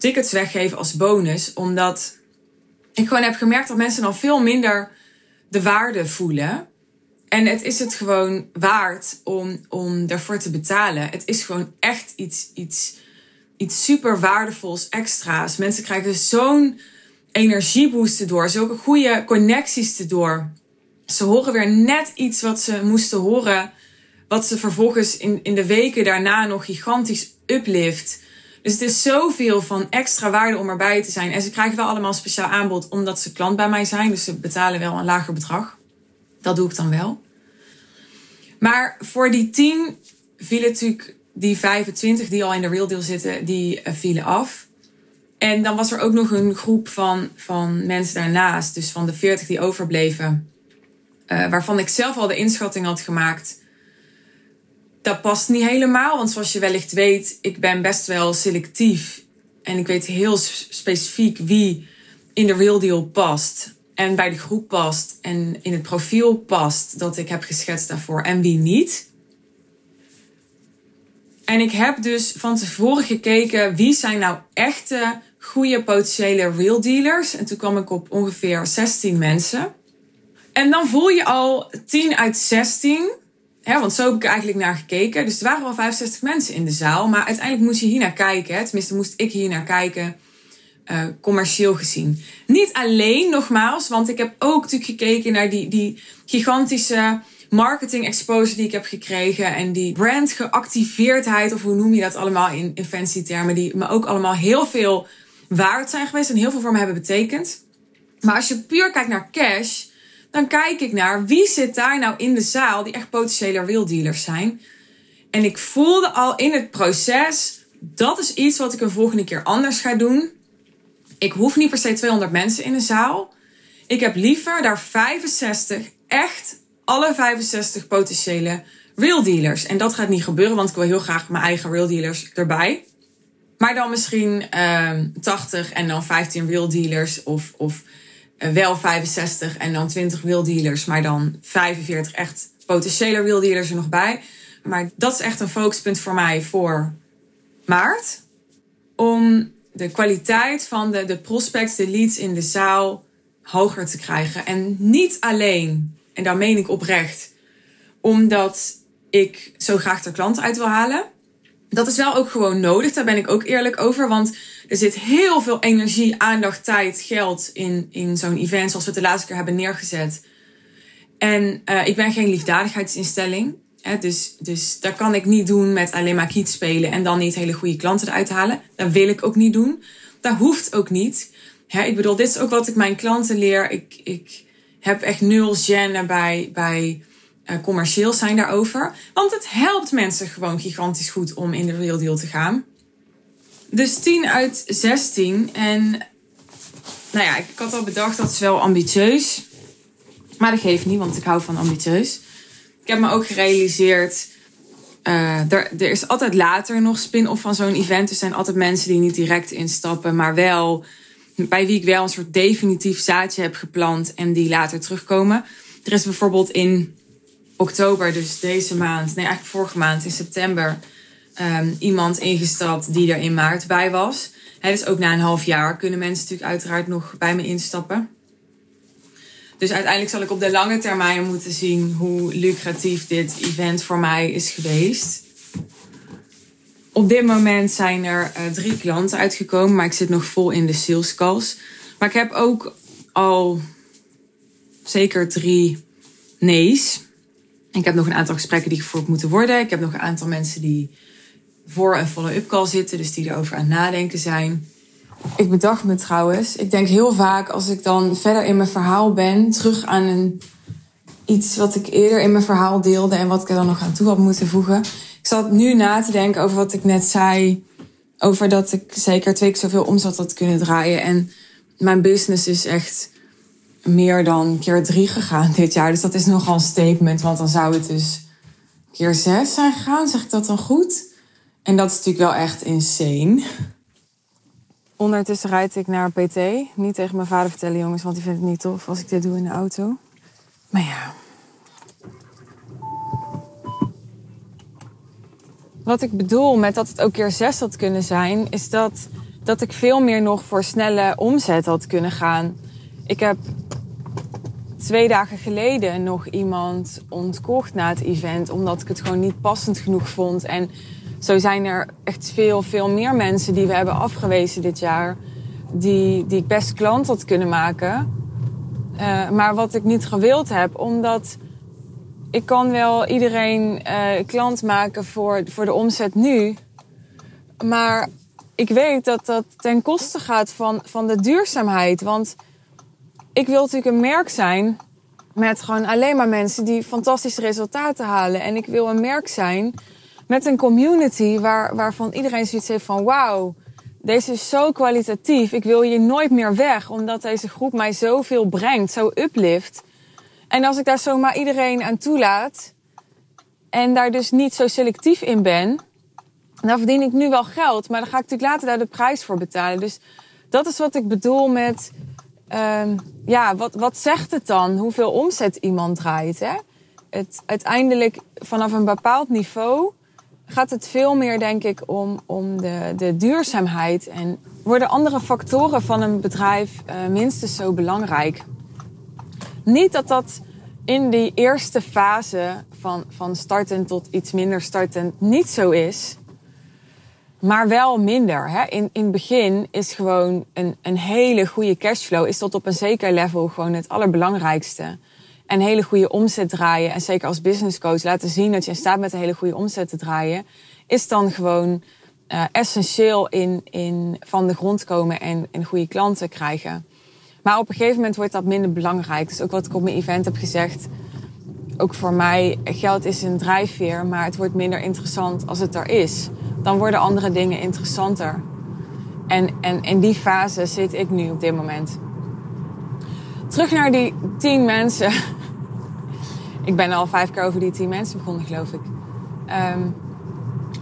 tickets weggeven als bonus. Omdat ik gewoon heb gemerkt dat mensen dan veel minder de waarde voelen. En het is het gewoon waard om, om daarvoor te betalen. Het is gewoon echt iets, iets, iets super waardevols, extra's. Mensen krijgen zo'n energieboost door, zulke goede connecties erdoor. Ze horen weer net iets wat ze moesten horen, wat ze vervolgens in, in de weken daarna nog gigantisch uplift. Dus het is zoveel van extra waarde om erbij te zijn. En ze krijgen wel allemaal speciaal aanbod omdat ze klant bij mij zijn. Dus ze betalen wel een lager bedrag. Dat doe ik dan wel. Maar voor die 10 vielen natuurlijk die 25 die al in de real deal zitten, die eh, vielen af. En dan was er ook nog een groep van, van mensen daarnaast, dus van de 40 die overbleven, uh, waarvan ik zelf al de inschatting had gemaakt dat past niet helemaal. Want zoals je wellicht weet, ik ben best wel selectief. En ik weet heel specifiek wie in de real deal past. En bij de groep past. En in het profiel past dat ik heb geschetst daarvoor. En wie niet. En ik heb dus van tevoren gekeken wie zijn nou echte goede potentiële real dealers. En toen kwam ik op ongeveer 16 mensen. En dan voel je al 10 uit 16 want zo heb ik er eigenlijk naar gekeken. Dus er waren wel 65 mensen in de zaal. Maar uiteindelijk moest je hier naar kijken. Tenminste, moest ik hier naar kijken. Uh, commercieel gezien. Niet alleen, nogmaals. Want ik heb ook natuurlijk gekeken naar die, die gigantische marketing exposure die ik heb gekregen. En die brand geactiveerdheid. Of hoe noem je dat allemaal in, in fancy termen. Die me ook allemaal heel veel waard zijn geweest. En heel veel voor me hebben betekend. Maar als je puur kijkt naar cash dan kijk ik naar wie zit daar nou in de zaal die echt potentiële real dealers zijn. En ik voelde al in het proces, dat is iets wat ik een volgende keer anders ga doen. Ik hoef niet per se 200 mensen in de zaal. Ik heb liever daar 65, echt alle 65 potentiële real dealers. En dat gaat niet gebeuren, want ik wil heel graag mijn eigen real dealers erbij. Maar dan misschien uh, ehm, 80 en dan 15 real dealers of, of wel 65 en dan 20 dealers, maar dan 45 echt potentiële dealers er nog bij. Maar dat is echt een focuspunt voor mij voor maart. Om de kwaliteit van de, de prospects, de leads in de zaal hoger te krijgen. En niet alleen, en daar meen ik oprecht, omdat ik zo graag de klant uit wil halen. Dat is wel ook gewoon nodig. Daar ben ik ook eerlijk over. Want er zit heel veel energie, aandacht, tijd, geld in, in zo'n event. Zoals we het de laatste keer hebben neergezet. En uh, ik ben geen liefdadigheidsinstelling. Hè, dus, dus dat kan ik niet doen met alleen maar kiet spelen. En dan niet hele goede klanten eruit halen. Dat wil ik ook niet doen. Dat hoeft ook niet. Hè, ik bedoel, dit is ook wat ik mijn klanten leer. Ik, ik heb echt nul gêne bij... bij commercieel zijn daarover. Want het helpt mensen gewoon gigantisch goed om in de real deal te gaan. Dus 10 uit 16. En nou ja, ik had al bedacht dat is wel ambitieus. Maar dat geeft niet, want ik hou van ambitieus. Ik heb me ook gerealiseerd. Uh, er, er is altijd later nog spin-off van zo'n event. Er zijn altijd mensen die niet direct instappen, maar wel bij wie ik wel een soort definitief zaadje heb geplant en die later terugkomen. Er is bijvoorbeeld in oktober, dus deze maand, nee eigenlijk vorige maand in september, um, iemand ingestapt die er in maart bij was. He, dus ook na een half jaar kunnen mensen natuurlijk uiteraard nog bij me instappen. Dus uiteindelijk zal ik op de lange termijn moeten zien hoe lucratief dit event voor mij is geweest. Op dit moment zijn er uh, drie klanten uitgekomen, maar ik zit nog vol in de sales calls. Maar ik heb ook al zeker drie nee's. Ik heb nog een aantal gesprekken die gevoerd moeten worden. Ik heb nog een aantal mensen die voor een follow-up call zitten, dus die erover aan nadenken zijn. Ik bedacht me trouwens, ik denk heel vaak als ik dan verder in mijn verhaal ben, terug aan iets wat ik eerder in mijn verhaal deelde en wat ik er dan nog aan toe had moeten voegen. Ik zat nu na te denken over wat ik net zei, over dat ik zeker twee keer zoveel omzet had kunnen draaien. En mijn business is echt meer dan keer drie gegaan dit jaar. Dus dat is nogal een statement, want dan zou het dus keer zes zijn gegaan. Zeg ik dat dan goed? En dat is natuurlijk wel echt insane. Ondertussen rijd ik naar PT. Niet tegen mijn vader vertellen, jongens, want die vindt het niet tof als ik dit doe in de auto. Maar ja. Wat ik bedoel met dat het ook keer zes had kunnen zijn, is dat, dat ik veel meer nog voor snelle omzet had kunnen gaan. Ik heb twee dagen geleden nog iemand ontkocht na het event, omdat ik het gewoon niet passend genoeg vond. En zo zijn er echt veel, veel meer mensen die we hebben afgewezen dit jaar, die, die ik best klant had kunnen maken. Uh, maar wat ik niet gewild heb, omdat ik kan wel iedereen uh, klant maken voor, voor de omzet nu. Maar ik weet dat dat ten koste gaat van, van de duurzaamheid. Want ik wil natuurlijk een merk zijn met gewoon alleen maar mensen die fantastische resultaten halen. En ik wil een merk zijn met een community waar, waarvan iedereen zoiets heeft van wauw, deze is zo kwalitatief. Ik wil hier nooit meer weg, omdat deze groep mij zoveel brengt, zo uplift. En als ik daar zomaar iedereen aan toelaat en daar dus niet zo selectief in ben, dan verdien ik nu wel geld, maar dan ga ik natuurlijk later daar de prijs voor betalen. Dus dat is wat ik bedoel met Um, ja, wat, wat zegt het dan? Hoeveel omzet iemand draait? Hè? Het, uiteindelijk, vanaf een bepaald niveau, gaat het veel meer, denk ik, om, om de, de duurzaamheid. En worden andere factoren van een bedrijf uh, minstens zo belangrijk. Niet dat dat in die eerste fase van, van starten tot iets minder startend niet zo is. Maar wel minder. Hè? In, in het begin is gewoon een, een hele goede cashflow, is tot op een zeker level gewoon het allerbelangrijkste. En hele goede omzet draaien, en zeker als business coach laten zien dat je in staat bent een hele goede omzet te draaien, is dan gewoon uh, essentieel in, in van de grond komen en, en goede klanten krijgen. Maar op een gegeven moment wordt dat minder belangrijk. Dus ook wat ik op mijn event heb gezegd. Ook voor mij, geld is een drijfveer, maar het wordt minder interessant als het er is dan worden andere dingen interessanter. En, en in die fase zit ik nu op dit moment. Terug naar die tien mensen. ik ben al vijf keer over die tien mensen begonnen, geloof ik. Um,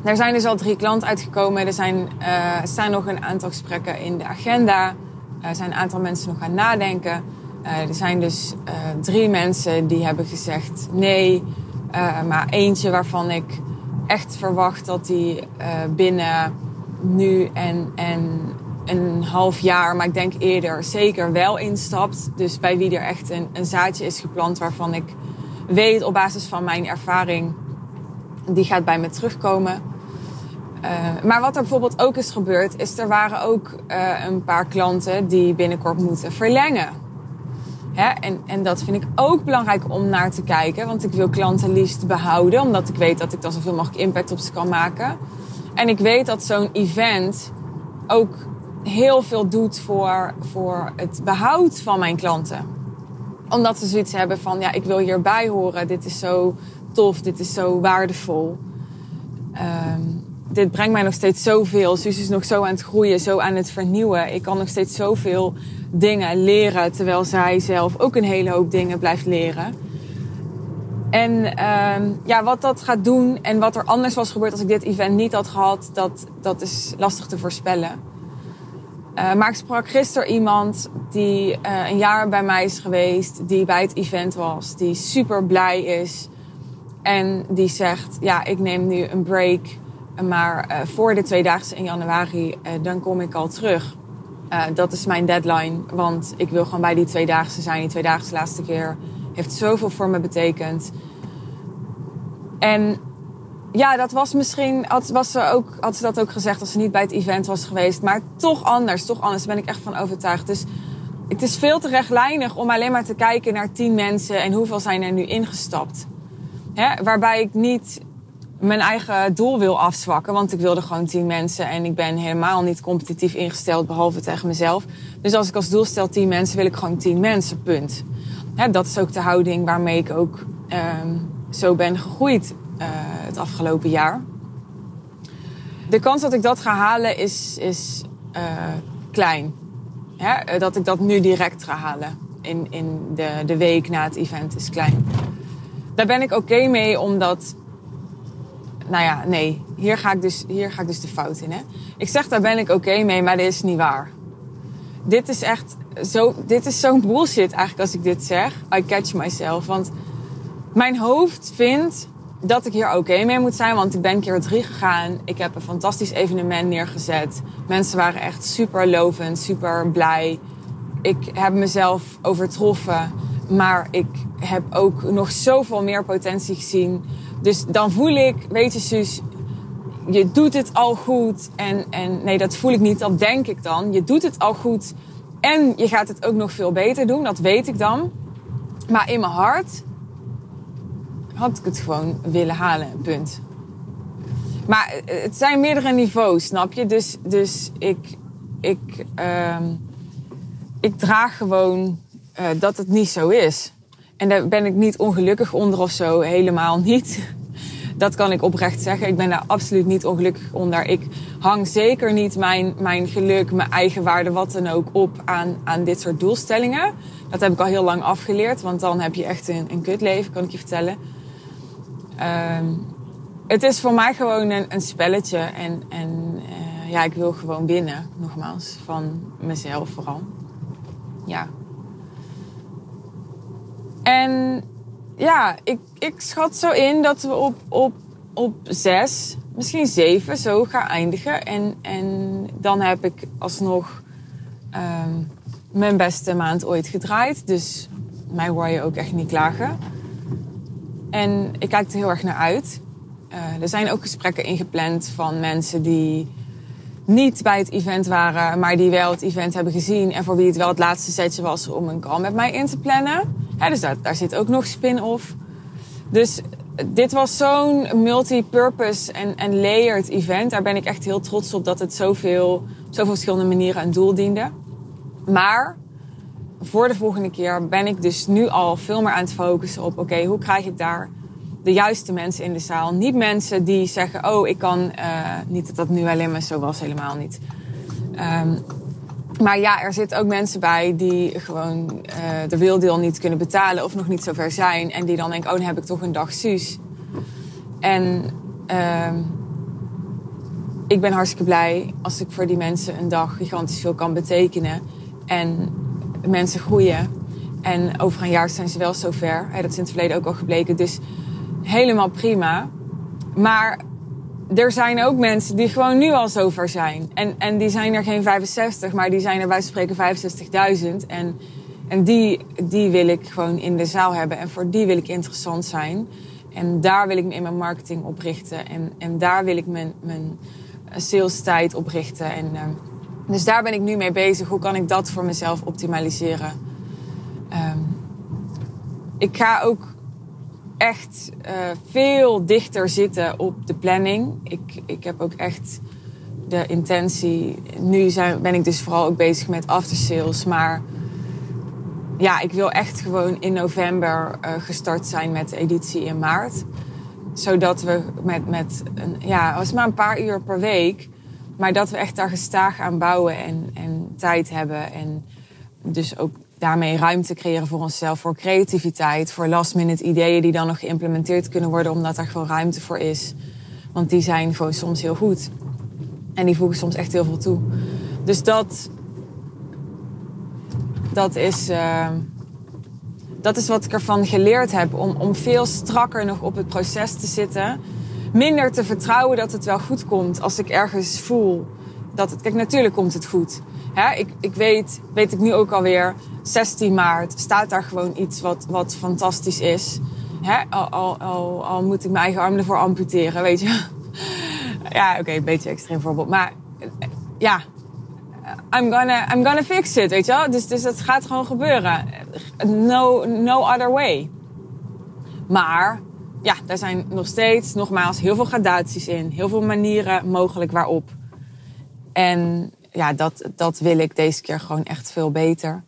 er zijn dus al drie klanten uitgekomen. Er zijn, uh, staan nog een aantal gesprekken in de agenda. Er zijn een aantal mensen nog aan nadenken. Uh, er zijn dus uh, drie mensen die hebben gezegd nee. maar eentje waarvan ik echt verwacht dat hij uh, binnen nu en, en een half jaar, maar ik denk eerder, zeker wel instapt. Dus bij wie er echt een, een zaadje is geplant waarvan ik weet op basis van mijn ervaring, die gaat bij me terugkomen. Uh, maar wat er bijvoorbeeld ook is gebeurd, is er waren ook uh, een paar klanten die binnenkort moeten verlengen. En, en dat vind ik ook belangrijk om naar te kijken, want ik wil klanten liefst behouden, omdat ik weet dat ik dan zoveel mogelijk impact op ze kan maken. En ik weet dat zo'n event ook heel veel doet voor, voor het behoud van mijn klanten. Omdat ze zoiets hebben van, ja, ik wil hierbij horen. Dit is zo tof, dit is zo waardevol. Um, dit brengt mij nog steeds zoveel. Suus is nog zo aan het groeien, zo aan het vernieuwen. Ik kan nog steeds zoveel dingen leren, terwijl zij zelf ook een hele hoop dingen blijft leren. En uh, ja, wat dat gaat doen en wat er anders was gebeurd als ik dit event niet had gehad, dat, dat is lastig te voorspellen. Uh, maar ik sprak gisteren iemand die uh, een jaar bij mij is geweest, die bij het event was, die super blij is. En die zegt, ja, ik neem nu een break, maar uh, voor de tweedaagse in januari, dan kom ik al terug. Dat is mijn deadline, want ik wil gewoon bij die tweedaagse zijn. Die tweedaagse laatste keer heeft zoveel voor me betekend. En ja, dat was misschien, had, was ze ook, had ze dat ook gezegd als ze niet bij het event was geweest. Maar toch anders, toch anders, ben ik echt van overtuigd. Dus het is veel te rechtlijnig om alleen maar te kijken naar tien mensen en hoeveel zijn er nu ingestapt. Hè? Waarbij ik niet mijn eigen doel wil afzwakken, want ik wilde gewoon tien mensen en ik ben helemaal niet competitief ingesteld, behalve tegen mezelf. Dus als ik als doel stel tien mensen, wil ik gewoon tien mensen, punt. Dat is ook de houding waarmee ik ook um, zo ben gegroeid uh, het afgelopen jaar. De kans dat ik dat ga halen is, is uh, klein. Dat ik dat nu direct ga halen in, in de, de week na het event is klein. Daar ben ik oké mee, omdat. Nou ja, nee, hier ga ik dus, hier ga ik dus de fout in. Hè? Ik zeg daar ben ik oké mee, maar dat is niet waar. Dit is echt zo, dit is zo'n bullshit eigenlijk als ik dit zeg. I catch myself. Want mijn hoofd vindt dat ik hier oké mee moet zijn. Want ik ben keer drie gegaan. Ik heb een fantastisch evenement neergezet. Mensen waren echt super lovend, super blij. Ik heb mezelf overtroffen. Maar ik heb ook nog zoveel meer potentie gezien. Dus dan voel ik, weet je, Suus, je doet het al goed. En, en nee, dat voel ik niet, dat denk ik dan. Je doet het al goed. En je gaat het ook nog veel beter doen, dat weet ik dan. Maar in mijn hart had ik het gewoon willen halen, punt. Maar het zijn meerdere niveaus, snap je? Dus, dus ik, ik, uh, ik draag gewoon uh, dat het niet zo is. En daar ben ik niet ongelukkig onder of zo, helemaal niet. Dat kan ik oprecht zeggen. Ik ben daar absoluut niet ongelukkig onder. Ik hang zeker niet mijn, mijn geluk, mijn eigen waarde, wat dan ook, op aan, aan dit soort doelstellingen. Dat heb ik al heel lang afgeleerd, want dan heb je echt een, een kutleven, kan ik je vertellen. Um, het is voor mij gewoon een, een spelletje. En, en uh, ja, ik wil gewoon winnen, nogmaals. Van mezelf vooral. Ja. En ja, ik, ik schat zo in dat we op, op, op zes, misschien zeven, zo gaan eindigen. En, en dan heb ik alsnog um, mijn beste maand ooit gedraaid. Dus mij hoor je ook echt niet klagen. En ik kijk er heel erg naar uit. Uh, er zijn ook gesprekken ingepland van mensen die niet bij het event waren, maar die wel het event hebben gezien en voor wie het wel het laatste setje was om een call met mij in te plannen. Ja, dus daar, daar zit ook nog spin-off. Dus dit was zo'n multi-purpose en, en layered event. Daar ben ik echt heel trots op dat het zoveel, zoveel verschillende manieren een doel diende. Maar voor de volgende keer ben ik dus nu al veel meer aan het focussen op: oké, hoe krijg ik daar de juiste mensen in de zaal? Niet mensen die zeggen: oh, ik kan. Uh, niet dat dat nu alleen maar zo was, helemaal niet. Um, maar ja, er zitten ook mensen bij die gewoon uh, de wildeel niet kunnen betalen of nog niet zo ver zijn. En die dan denken, oh, dan heb ik toch een dag Suus. En uh, ik ben hartstikke blij als ik voor die mensen een dag gigantisch veel kan betekenen. En mensen groeien. En over een jaar zijn ze wel zover. dat is in het verleden ook al gebleken. Dus helemaal prima. Maar er zijn ook mensen die gewoon nu al zover zijn. En, en die zijn er geen 65, maar die zijn er bij spreken 65.000. En, en die, die wil ik gewoon in de zaal hebben. En voor die wil ik interessant zijn. En daar wil ik me in mijn marketing op richten. En, en daar wil ik mijn, mijn sales tijd oprichten. En, ehm, dus daar ben ik nu mee bezig. Hoe kan ik dat voor mezelf optimaliseren? Ehm, ik ga ook echt uh, veel dichter zitten op de planning. Ik, ik heb ook echt de intentie. Nu zijn, ben ik dus vooral ook bezig met aftersales. Maar ja, ik wil echt gewoon in november uh, gestart zijn met de editie in maart. Zodat we met, met een, ja, was maar een paar uur per week. Maar dat we echt daar gestaag aan bouwen en, en tijd hebben. En dus ook daarmee ruimte creëren voor onszelf, voor creativiteit, voor last minute ideeën die dan nog geïmplementeerd kunnen worden, omdat er gewoon ruimte voor is. Want die zijn gewoon soms heel goed. En die voegen soms echt heel veel toe. Dus dat, dat is, uh, dat is wat ik ervan geleerd heb. Om, om veel strakker nog op het proces te zitten. Minder te vertrouwen dat het wel goed komt als ik ergens voel dat het. Kijk, natuurlijk komt het goed. Hè? Ik, ik weet, weet ik nu ook alweer, 16 maart staat daar gewoon iets wat, wat fantastisch is. Hè? Al, al, al, moet ik mijn eigen arm ervoor amputeren, weet je. ja, oké, een beetje extreem voorbeeld. Maar ja, I'm gonna, I'm gonna fix it, weet je wel. Dus, dus dat gaat gewoon gebeuren. No, no other way. Maar ja, daar zijn nog steeds, nogmaals, heel veel gradaties in. Heel veel manieren mogelijk waarop. En ja, dat, dat wil ik deze keer gewoon echt veel beter.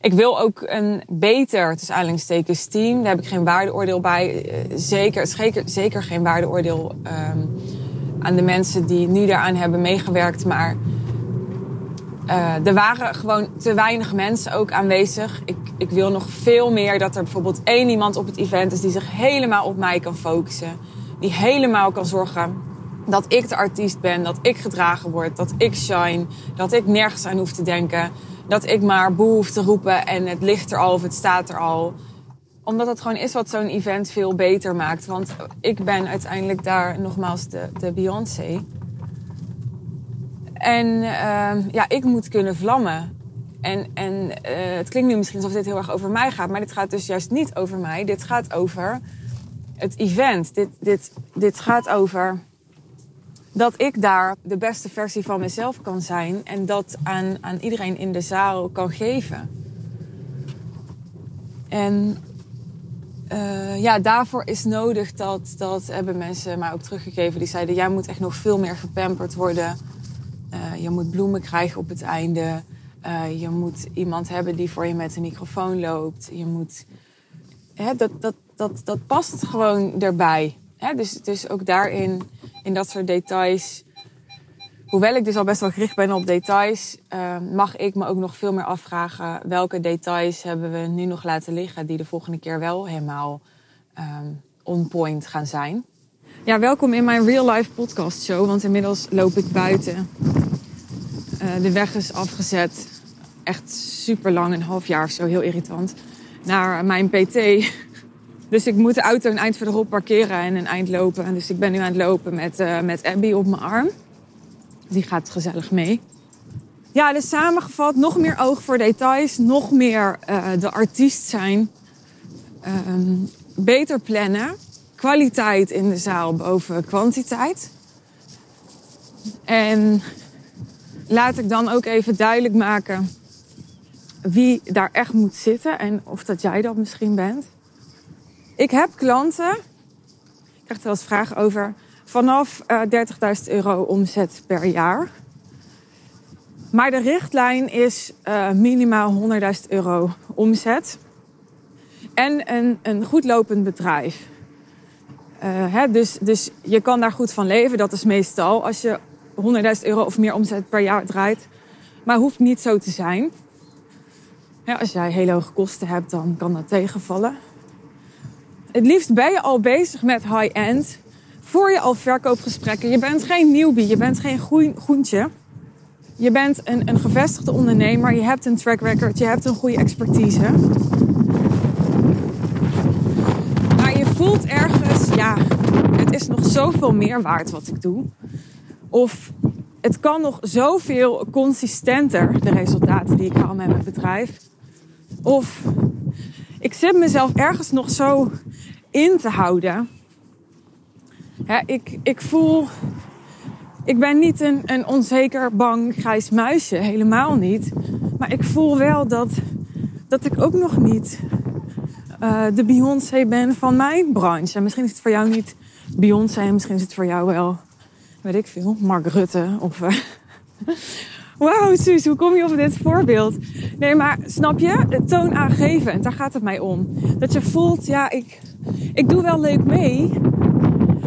Ik wil ook een beter, tussen team. Daar heb ik geen waardeoordeel bij. Eh, zeker, zeker, zeker geen waardeoordeel um, aan de mensen die nu daaraan hebben meegewerkt. Maar uh, er waren gewoon te weinig mensen ook aanwezig. Ik, ik wil nog veel meer dat er bijvoorbeeld één iemand op het event is die zich helemaal op mij kan focussen. Die helemaal kan zorgen dat ik de artiest ben, dat ik gedragen word, dat ik shine, dat ik nergens aan hoef te denken. Dat ik maar boe hoef te roepen en het ligt er al of het staat er al. Omdat het gewoon is wat zo'n event veel beter maakt. Want ik ben uiteindelijk daar nogmaals de, de Beyoncé. En uh, ja, ik moet kunnen vlammen. En, en uh, het klinkt nu misschien alsof dit heel erg over mij gaat, maar dit gaat dus juist niet over mij. Dit gaat over het event. Dit, dit, dit gaat over dat ik daar de beste versie van mezelf kan zijn en dat aan, aan iedereen in de zaal kan geven. En uh, ja, daarvoor is nodig dat, dat hebben mensen mij ook teruggegeven. Die zeiden, jij moet echt nog veel meer gepamperd worden. Uh, je moet bloemen krijgen op het einde. Uh, je moet iemand hebben die voor je met een microfoon loopt. Je moet... Hè, dat, dat, dat, dat past gewoon erbij. Hè? Dus, dus ook daarin in dat soort details. Hoewel ik dus al best wel gericht ben op details, uh, mag ik me ook nog veel meer afvragen welke details hebben we nu nog laten liggen die de volgende keer wel helemaal um, on point gaan zijn. Ja, welkom in mijn real life podcast show, want inmiddels loop ik buiten. Uh, de weg is afgezet. Echt super lang, een half jaar of zo, heel irritant. Naar mijn PT. Dus ik moet de auto een eind verderop parkeren en een eind lopen. En dus ik ben nu aan het lopen met, uh, met Abby op mijn arm. Die gaat gezellig mee. Ja, dus samengevat, nog meer oog voor details. Nog meer uh, de artiest zijn. Um, beter plannen. Kwaliteit in de zaal boven kwantiteit. En laat ik dan ook even duidelijk maken wie daar echt moet zitten. En of dat jij dat misschien bent. Ik heb klanten, ik krijg er wel eens vragen over, vanaf uh, eh, 30.000 euro omzet per jaar. Maar de richtlijn is uh, minimaal 100.000 euro omzet. En een, een goed lopend bedrijf. Uh, hè, dus, dus je kan daar goed van leven. Dat is meestal als je 100.000 euro of meer omzet per jaar draait. Maar hoeft niet zo te zijn. Ja, als jij hele hoge kosten hebt, dan kan dat tegenvallen. Het liefst ben je al bezig met high-end. Voor je al verkoopgesprekken. Je bent geen newbie, je bent geen groen, groentje. Je bent een, een gevestigde ondernemer. Je hebt een track record, je hebt een goede expertise. Maar je voelt ergens, ja, het is nog zoveel meer waard wat ik doe. Of het kan nog zoveel consistenter, de resultaten die ik haal met mijn bedrijf. Of ik zit mezelf ergens nog zo in te houden. Ik, ik voel ik ben niet een, een onzeker, bang, grijs muisje. Helemaal niet. Maar ik voel wel dat, dat ik ook nog niet uh, de Beyoncé ben van mijn branche. En misschien is het voor jou niet Beyoncé. Misschien is het voor jou wel, weet ik veel, Mark Rutte. Of... Uh, Wauw, Suus, hoe kom je op dit voorbeeld? Nee, maar snap je? Toonaangevend, daar gaat het mij om. Dat je voelt, ja, ik, ik doe wel leuk mee.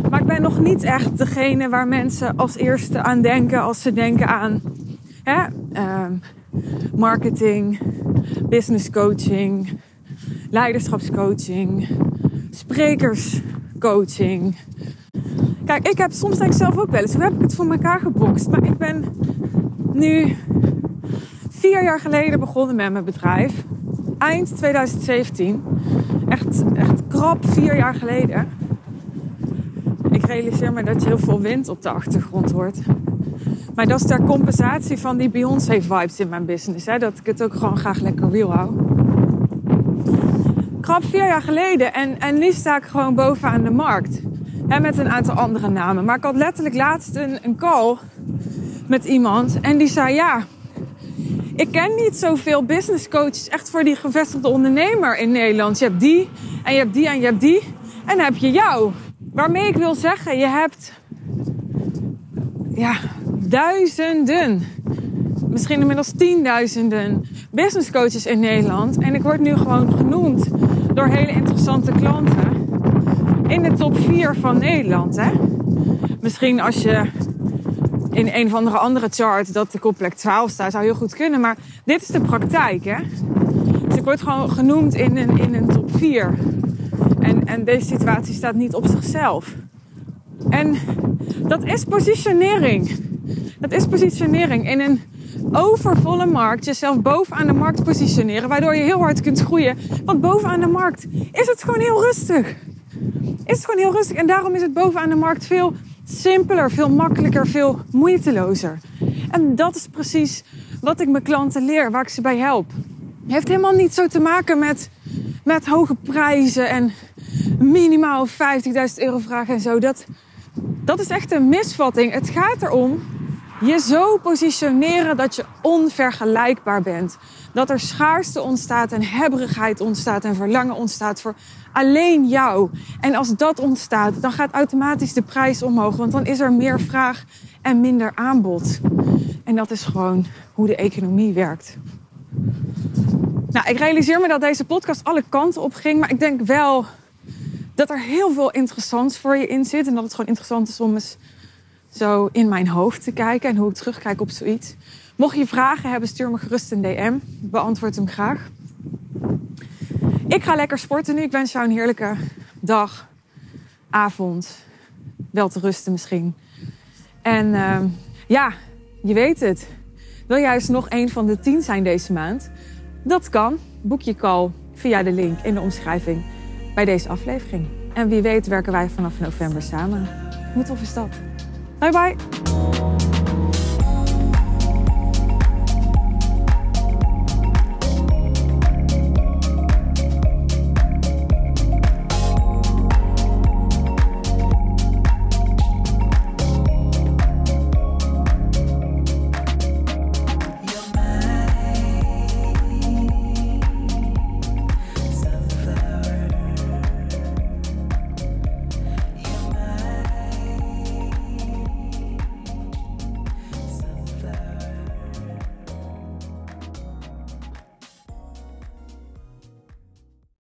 Maar ik ben nog niet echt degene waar mensen als eerste aan denken als ze denken aan hè, uh, marketing, business coaching, leiderschapscoaching, sprekerscoaching. Kijk, ik heb soms denk ik zelf ook wel eens, hoe heb ik het voor elkaar gebokst? Maar ik ben nu vier jaar geleden begonnen met mijn bedrijf. Eind 2017. Echt, echt krap vier jaar geleden. Ik realiseer me dat je heel veel wind op de achtergrond hoort. Maar dat is ter compensatie van die Beyoncé-vibes in mijn business. Hè? Dat ik het ook gewoon graag lekker real hou. Krap vier jaar geleden. En, en nu sta ik gewoon bovenaan de markt. Hè, met een aantal andere namen. Maar ik had letterlijk laatst een, een call met iemand. En die zei, ja, ik ken niet zoveel business coaches echt voor die gevestigde ondernemer in Nederland. Je hebt die en je hebt die en je hebt die. En dan heb je jou. Waarmee ik wil zeggen, je hebt ja, duizenden, misschien inmiddels tienduizenden business coaches in Nederland. En ik word nu gewoon genoemd door hele interessante klanten in de top 4 van Nederland. Hè? Misschien als je in een of andere andere chart dat op plek 12 sta, zou heel goed kunnen. Maar dit is de praktijk, hè. Dus ik word gewoon genoemd in een, in een top 4. En, en deze situatie staat niet op zichzelf. En dat is positionering. Dat is positionering. In een overvolle markt jezelf bovenaan de markt positioneren, waardoor je heel hard kunt groeien. Want bovenaan de markt is het gewoon heel rustig. Is het gewoon heel rustig. En daarom is het bovenaan de markt veel simpeler, veel makkelijker, veel moeitelozer. En dat is precies wat ik mijn klanten leer, waar ik ze bij help. Het heeft helemaal niet zo te maken met, met hoge prijzen en minimaal 50.000 euro vragen en zo. Dat, dat is echt een misvatting. Het gaat erom je zo positioneren dat je onvergelijkbaar bent. Dat er schaarste ontstaat en hebberigheid ontstaat en verlangen ontstaat voor alleen jou. En als dat ontstaat, dan gaat automatisch de prijs omhoog, want dan is er meer vraag en minder aanbod. En dat is gewoon hoe de economie werkt. Nou, ik realiseer me dat deze podcast alle kanten op ging, maar ik denk wel dat er heel veel interessants voor je in zit en dat het gewoon interessant is om eens zo in mijn hoofd te kijken en hoe ik terugkijk op zoiets. Mocht je vragen hebben, stuur me gerust een DM. Ik beantwoord hem graag. Ik ga lekker sporten nu. Ik wens jou een heerlijke dag, avond. Wel te rusten misschien. En uh, ja, je weet het. Wil jij eens nog een van de tien zijn deze maand? Dat kan. Boek je call via de link in de omschrijving bij deze aflevering. En wie weet werken wij vanaf november samen. Hoe tof is dat? Bye bye!